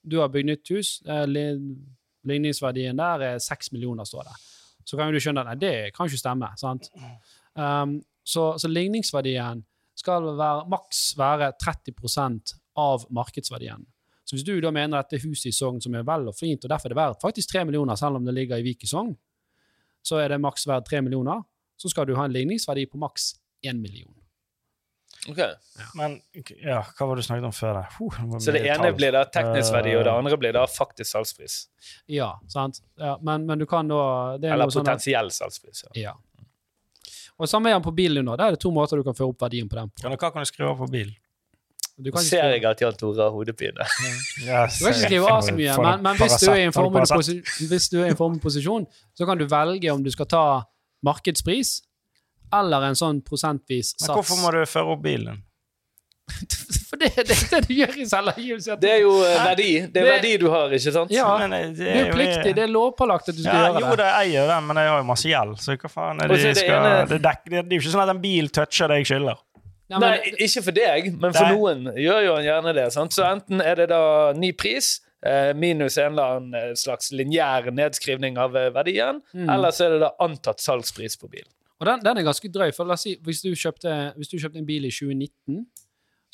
du har bygd nytt hus, eh, ligningsverdien der er seks millioner, står det. Så kan jo du skjønne at nei, det kan ikke stemme. sant? Um, så, så ligningsverdien skal være, maks være 30% av markedsverdien. Så hvis du da mener dette huset i Sogn som er vel og fint, og derfor er det verdt faktisk 3 millioner, selv om det ligger i Vik i Sogn, så er det maks verdt 3 millioner, så skal du ha en ligningsverdi på maks 1 million. Ok. Men ja, hva var det du snakket om før? det? Uh, det Så det ene tall. blir da teknisk verdi, og det Eh, andre blir da faktisk salgspris. Ja, sant? Ja, men, men du kan da det er Eller potensiell sånn at- salgspris. Ja. Ja. Og samme igjen på bilen nå. Der er det to måter du kan føre opp verdien på den. Kan du, hva kan du skrive av på bil? Du kan ser jeg at Jan Tore har hodepine. Ja, du kan ikke skrive av så mye, men, men hvis, du er i en formet hvis du er i en formel posisjon, så kan du velge om du skal ta markedspris eller en sånn prosentvis sats. Men hvorfor må du føre opp bilen? For det, det er det du gjør i selvangivelse. Det er jo eh, verdi. Det er Det- verdi du har, ikke sant? Ja. Men, eh, det Du er jo- pliktig, det er lovpålagt at du skal ja, gjøre Jo, det. Jo, jeg eier den, men jeg har jo masse gjeld, så hva faen er det er de det skal ene- det, dek, det, det er jo ikke sånn at en bil toucher det jeg skylder. Nei, Nei, ikke for deg, men for Nei. noen gjør jo han gjerne det. Sant? Så enten er det da ny pris eh, minus en eller annen eh, slags lineær nedskrivning av verdien, Mm. eller så er det da antatt salgspris på bilen. Og den, den er ganske drøy, for la oss si, hvis du, kjøpte, hvis du kjøpte en bil i 2019,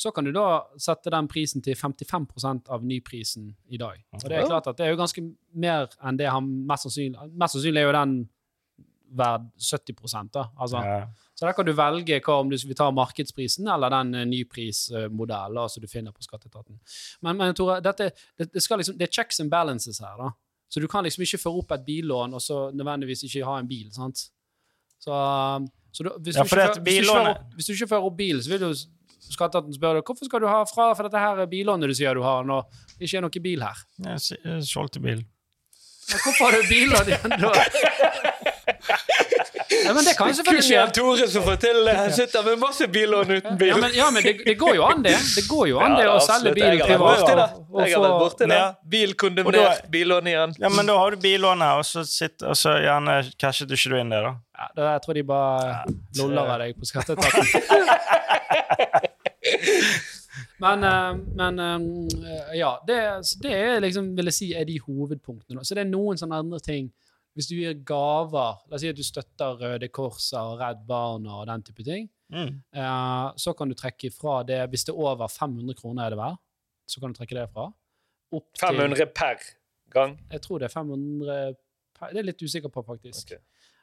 så kan du da sette den prisen til 55% av nyprisen i dag. Og det er klart at det er jo ganske mer enn det han mest sannsynlig Mest sannsynlig er jo den verd 70 da. Altså, Ja. Så der kan du velge hva om du vil ta markedsprisen eller den eh, nyprismodellen som du finner på skatteetaten. Men, men Tore, dette, det, det, liksom, det er checks and balances her, da. Så du kan liksom ikke føre opp et billån og så nødvendigvis ikke ha en bil. sant? Så, så du, hvis, Ja, du ikke, hvis, du ikke fører opp, hvis du ikke fører opp bil, så vil jo skatteetaten spør deg hvorfor skal du ha fra for dette her billånet du sier du har, når det ikke er noe bil her. Jeg solgte bil. Men hvorfor har du billån igjen da? Ja, men det kan selvfølgelig skje. Tore som får til det. Han sitter med masse billån uten bil. Ja, men, ja, men det, det går jo an, det. Det går jo an det å selge absolutt. bil Jeg har vært privat. Jeg har vært borti det. Ja. Bil kondemnert, billån igjen. Ja, men da har du billånet, og så, sitter, og så gjerne cashet du ikke inn det, da. Ja, det, jeg tror de bare loller av deg på skatteetaten. men eh, men eh, ja, det, det er liksom, vil jeg si, er de hovedpunktene. Så det er noen sånne andre ting. Hvis du gir gaver, la oss si at du støtter Røde Korset og Redd Barna og den type ting, Mm. eh, så kan du trekke ifra det hvis det er over 500 kroner er det hver, så kan du trekke det fra. Til, 500 per gang. Jeg tror det er 500 per, Det er jeg litt usikker på, faktisk. Okay.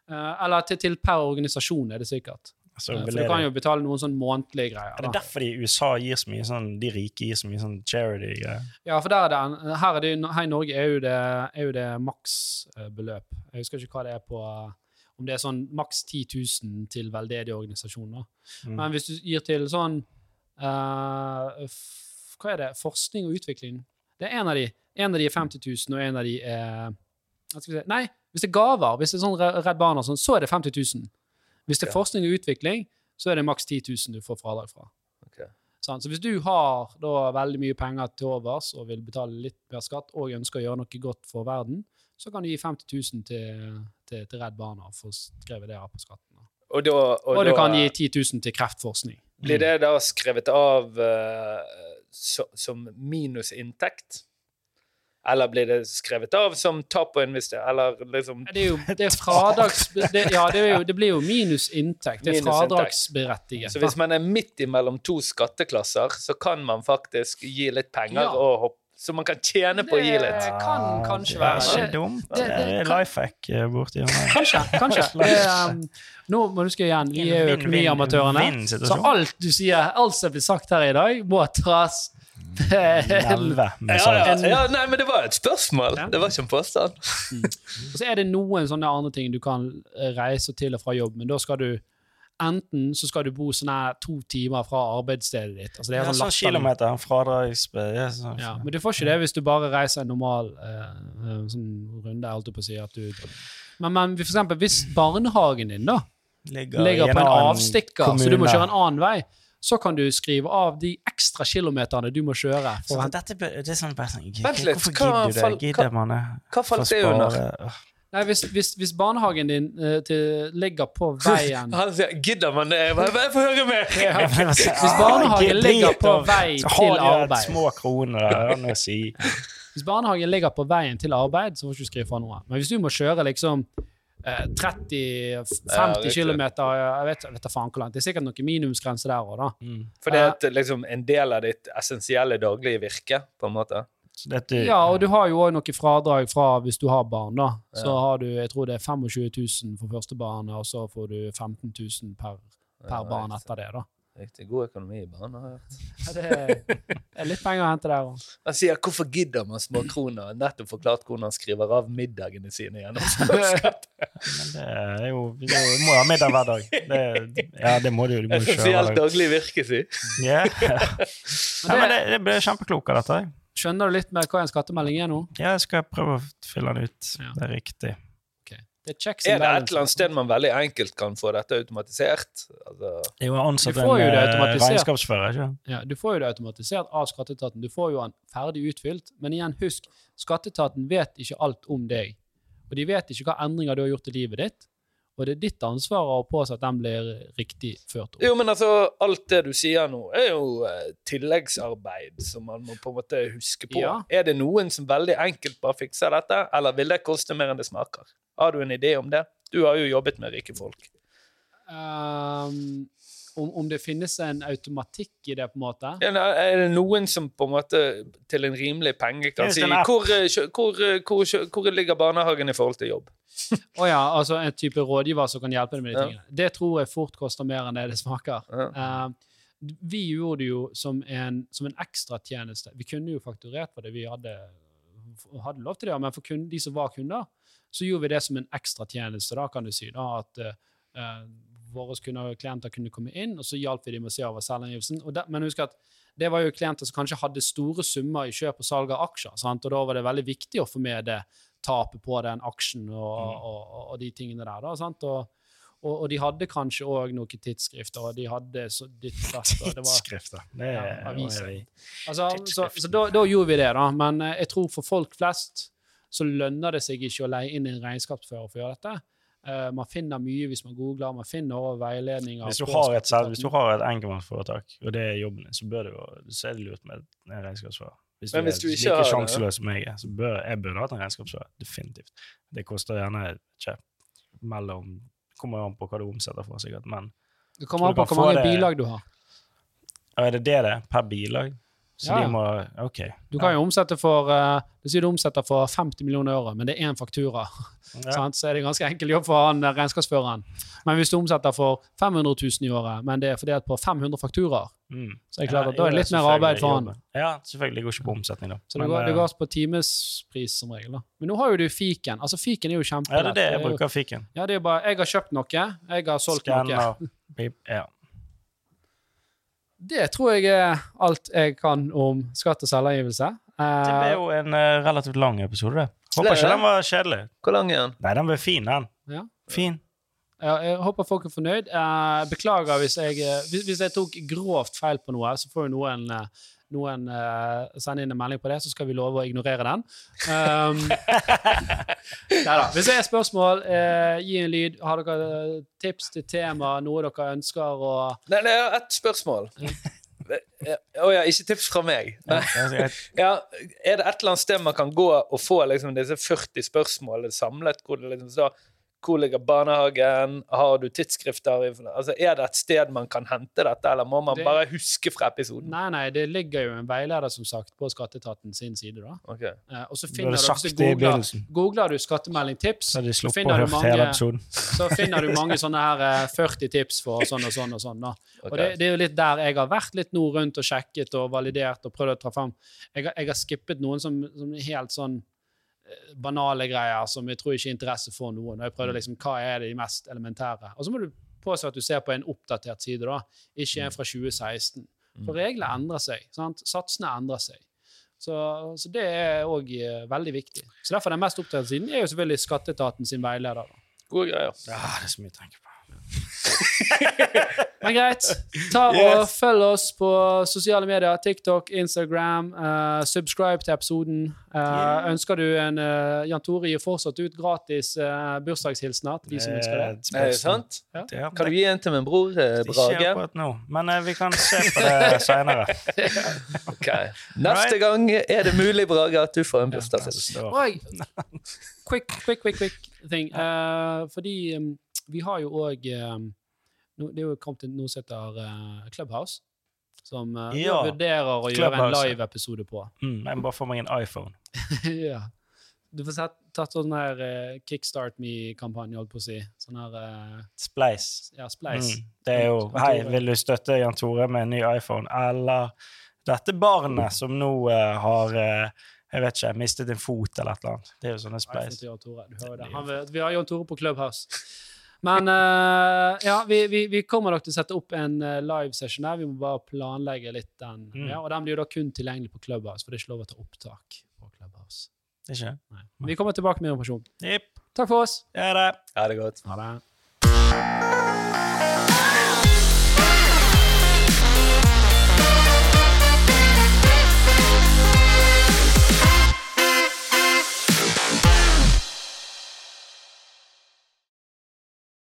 Eh, eller til, til per organisasjon, er det sikkert. Så Eh, For du kan jo betale noen sånn månedlige greier. Er det Da. derfor de USA gir så mye sånn De rike gir så mye sånn charity-greier? Ja, for der er det, her, er det, her i Norge er jo det, er jo det maksbeløp. Jeg husker ikke hva det er på Om det er sånn maks 10 000 til veldedige organisasjoner. Mm. Men hvis du gir til sånn uh, f, Hva er det? Forskning og utvikling. Det er en av de. En av de er 50 000, og en av de er hva skal vi si? Nei, hvis det er gaver, hvis det er sånn Redd Barna, sånn, så er det 50 000. Hvis det er forskning og utvikling, så er det maks 10 000 du får fradrag fra. Okay. Så hvis du har da veldig mye penger til overs og vil betale litt mer skatt, og ønsker å gjøre noe godt for verden, så kan du gi 50 000 til, til, til Redd Barna for å skrive det av på skatten. Og, da, og, Og du da, kan gi 10 000 til kreftforskning. Blir det da skrevet av uh, så, som minusinntekt? Eller blir det skrevet av som tap å investere? Eller liksom Det er jo det er fradrags... Det, ja, det, er jo, det blir jo minus inntekt. Det er fradragsberettiget. Så hvis man er midt imellom to skatteklasser, så kan man faktisk gi litt penger, Ja. og hoppe, så man kan tjene på å gi litt. Det kan kanskje være det er ikke dumt. det- Det, det er life hack eh, borti hjørnet. Kanskje. kanskje. Det, um, nå må du huske igjen, vi er jo økonomiamatørene. Så alt du sier, alt som blir sagt her i dag, må tas Neve med Ja, ja, ja, nei, men det var et spørsmål. Ja. Det var ikke en påstand. Og så er det noen sånne andre ting du kan reise til og fra jobb, men da skal du Enten så skal du bo sånn her to timer fra arbeidsstedet ditt. Altså det er sånn sånn kilometer, fradrags... Ja, sånn. Ja, men du får ikke det hvis du bare reiser en normal eh, eh, sånn runde, holdt på å si. At du, men, men for eksempel, hvis barnehagen din da Ligger, ligger på en avstikker, så du må kjøre en annen vei, så kan du skrive av de ekstra kilometerne du må kjøre. Så dette, det er sånn bare sånn Vent litt, hva fall- det? Gidder man det? Hva falt det under? Nei, hvis, hvis, hvis barnehagen din uh, til, ligger på veien Han sier 'gidder man det'? Jeg bare, får høre mer! Hvis barnehagen ligger på vei til arbeid små kroner der. Hvis barnehagen ligger på veien til arbeid, så får du ikke skrive fra noe. Men hvis du må kjøre liksom 30-50 Ja, km Jeg vet, jeg vet da faen hvor langt. Det er sikkert noen minimumsgrense der òg, da. For det er et, liksom, en del av ditt essensielle daglige virke, på en måte. Dette, Ja, og du har jo òg noe fradrag fra hvis du har barn, da. Så Ja. har du jeg tror det er 25 000 for første barn, og så får du 15 000 per, per Ja, barn etter det, da. Riktig god økonomi i banen, har jeg hørt. Ja, Det er, litt penger å hente der òg. Han sier 'hvorfor gidder man små kroner?' Nettopp forklart hvordan han skriver av middagene sine gjennom skatt. Men det er jo Du må ha middag hver dag. Det, ja, det må du jo. Du må jo kjøre Essensielt daglig virke, si. Yeah. Ja, men det, det ble kjempeklok av dette. Skjønner du litt mer hva en skattemelding er nå? Ja, jeg skal prøve å fylle den ut. Det er riktig. Det er Er det et eller annet sted man veldig enkelt kan få dette automatisert? Altså, jo ansatt Du får en jo det eh, automatisert. regnskapsfører, ikke Ja, du får jo det automatisert av skatteetaten. Du får jo den ferdig utfylt. Men igjen, husk, skatteetaten vet ikke alt om deg. Og de vet ikke hva endringer du har gjort i livet ditt. Og det er ditt ansvar å påse at den blir riktig ført opp. Jo, men altså, alt det du sier nå, er jo eh, tilleggsarbeid som man må på en måte huske på. Ja. Er det noen som veldig enkelt bare fikser dette, eller vil det koste mer enn det smaker? Har du en idé om det? Du har jo jobbet med rike folk. Um, om, om det finnes en automatikk i det, på en måte? Ja, Er det noen som på en måte til en rimelig penge kan si app? hvor, eh, hvor, eh, hvor, hvor ligger barnehagen i forhold til jobb? Å ja, altså en type rådgiver som kan hjelpe deg med de Ja. tingene. Det tror jeg fort koster mer enn det det smaker. Ja. Uh, vi gjorde det jo som en, som en ekstratjeneste. Vi kunne jo fakturert for det, vi hadde, hadde lov til det, men for kun, de som var kunder, så gjorde vi det som en ekstratjeneste, da, kan du si. Da, at uh, våre kunder, klienter kunne komme inn, og så hjalp vi dem med å se over selvangivelsen. Men husk at det var jo klienter som kanskje hadde store summer i kjøp og salg av aksjer, sant? og da var det veldig viktig å få med det tapet på den aksjen og, og, og, og de tingene der. Da, sant? Og, Og, og de hadde kanskje òg noen tidsskrifter, og de hadde så ditt datt. og det var- Tidsskrifter. Det Ja, er aviser. Altså, så så da, da gjorde vi det, da. Men eh, jeg tror for folk flest så lønner det seg ikke å leie inn en regnskapsfører for å gjøre dette. Uh, man finner mye hvis man googler, man finner også veiledninger. Hvis du har et, hvis du har et enkeltmannsforetak, og det er jobben din, så bør det jo, så er det lurt med en regnskapsfører. Hvis Men du hvis er du ikke like sjanseløs som jeg er, så bør jeg burde hatt en regnskapsfører. Definitivt. Det koster gjerne ikke mellom Kommer an på hva du omsetter for, sikkert, men Det kommer an på hvor mange bilag du har. Er det det det er? Per bilag? Så Ja, de må OK. Du kan jo omsette for uh, sier du omsetter for 50 millioner euro, men det er én faktura. Ja. Så er det ganske enkel jobb for han eh, regnskapsføreren. Men hvis du omsetter for 500 000 i året, men det er fordelt på 500 fakturaer, Mm. så er det klart at da er det litt mer arbeid for han. Ja, selvfølgelig. Det går ikke på omsetning, da. Så det Men, går, det eh, går på timespris som regel. da. Men nå har jo du fiken. Altså Fiken er jo Ja, det er det jeg er bruker fiken. Ja, det er bare, Jeg har kjøpt noe, jeg har solgt noe. Skanner, pip, ja. Det tror jeg er alt jeg kan om skatt og selvangivelse. Det Eh, ble jo en uh, relativt lang episode, det. Håper ikke den var kjedelig. Hvor lang er den? Nei, den ble fin, den. Ja. Fin. ja, jeg håper folk er fornøyd. Uh, beklager hvis jeg, eh, hvis, hvis jeg tok grovt feil på noe, så får jo noen, eh, noen uh, sende inn en melding på det, så skal vi love å ignorere den. Um, neida. Hvis det er spørsmål, uh, gi en lyd. Har dere eh, tips til tema, noe dere ønsker å Nei, det er ett spørsmål. Å ja, ikke tips fra meg. Jeg- Ja, er det et eller annet sted man kan gå og få liksom, disse 40 spørsmålene samlet? Hvor det liksom står hvor ligger barnehagen? Har du tidsskrifter? Altså, er det et sted man kan hente dette, eller må man Det- bare huske fra episoden? Nei, nei, det ligger jo en veileder, som sagt, på Skatteetaten sin side. da. Okay. Eh, og så finner du, sagt du googler, googler du skattemelding tips, Så så finner, du mange, så finner du mange sånne her eh, 40 tips for sånn og sånn og sånn. da. Okay. Og det, det er jo litt der jeg har vært litt nå rundt og sjekket og validert og prøvd å ta fram. Jeg, har- jeg har skippet noen som, som helt sånn eh, banale greier som jeg tror ikke er interesse for noen. Og jeg prøvde liksom, hva er de mest elementære? Og så må du påse at du ser på en oppdatert side, da, ikke en fra 2016. For reglene endrer seg. sant? Satsene endrer seg. Så, så det er òg veldig viktig. Så derfor den mest oppdaterte siden er jo selvfølgelig Skatteetaten sin veileder. da. Gode greier. Ja, det er så mye å tenke på. Men greit. Ta og Yes. Følg oss på sosiale medier. TikTok, Instagram. Uh, subscribe til episoden. Uh, Yeah. Ønsker du en uh, Jan Tore gir fortsatt ut gratis uh, bursdagshilsener til de som ønsker det. et Er det sant? Ja. Kan du gi en til min bror, Brage? Ikke akkurat nå, men vi kan se på det seinere. okay. Neste gang er det mulig, Brage, at du får en bursdagshilsen. Quick, quick, quick, quick thing. Eh, fordi um, vi har jo òg Det er jo kommet til noe som heter eh, Clubhouse. Som uh, vi Ja, vurderer å gjøre en live-episode på. Mm, jeg må bare få meg en iPhone. ja. Du får sett, tatt sånn her uh, Kickstart Me-kampanje, holdt på å si. Sånn her uh, Spleis. ja, Spleis. Mm, det er jo Hei, vil du støtte Jan Tore med en ny iPhone? Eller dette barnet som nå uh, har eh, jeg vet ikke, mistet en fot eller et eller annet. Det er jo sånne spleis. Vi har Jan Tore på Clubhouse. Men uh, ja, vi, vi, vi kommer nok til å sette opp en livesession live-session der. Vi må bare planlegge litt den. Mm. Ja, og den blir jo da kun tilgjengelig på Clubhouse, for det er ikke lov å ta opptak på Clubhouse. Det ikke? Nei. Vi kommer tilbake med informasjon. Yep. Takk for oss. Er det. Ha det godt. Ha det.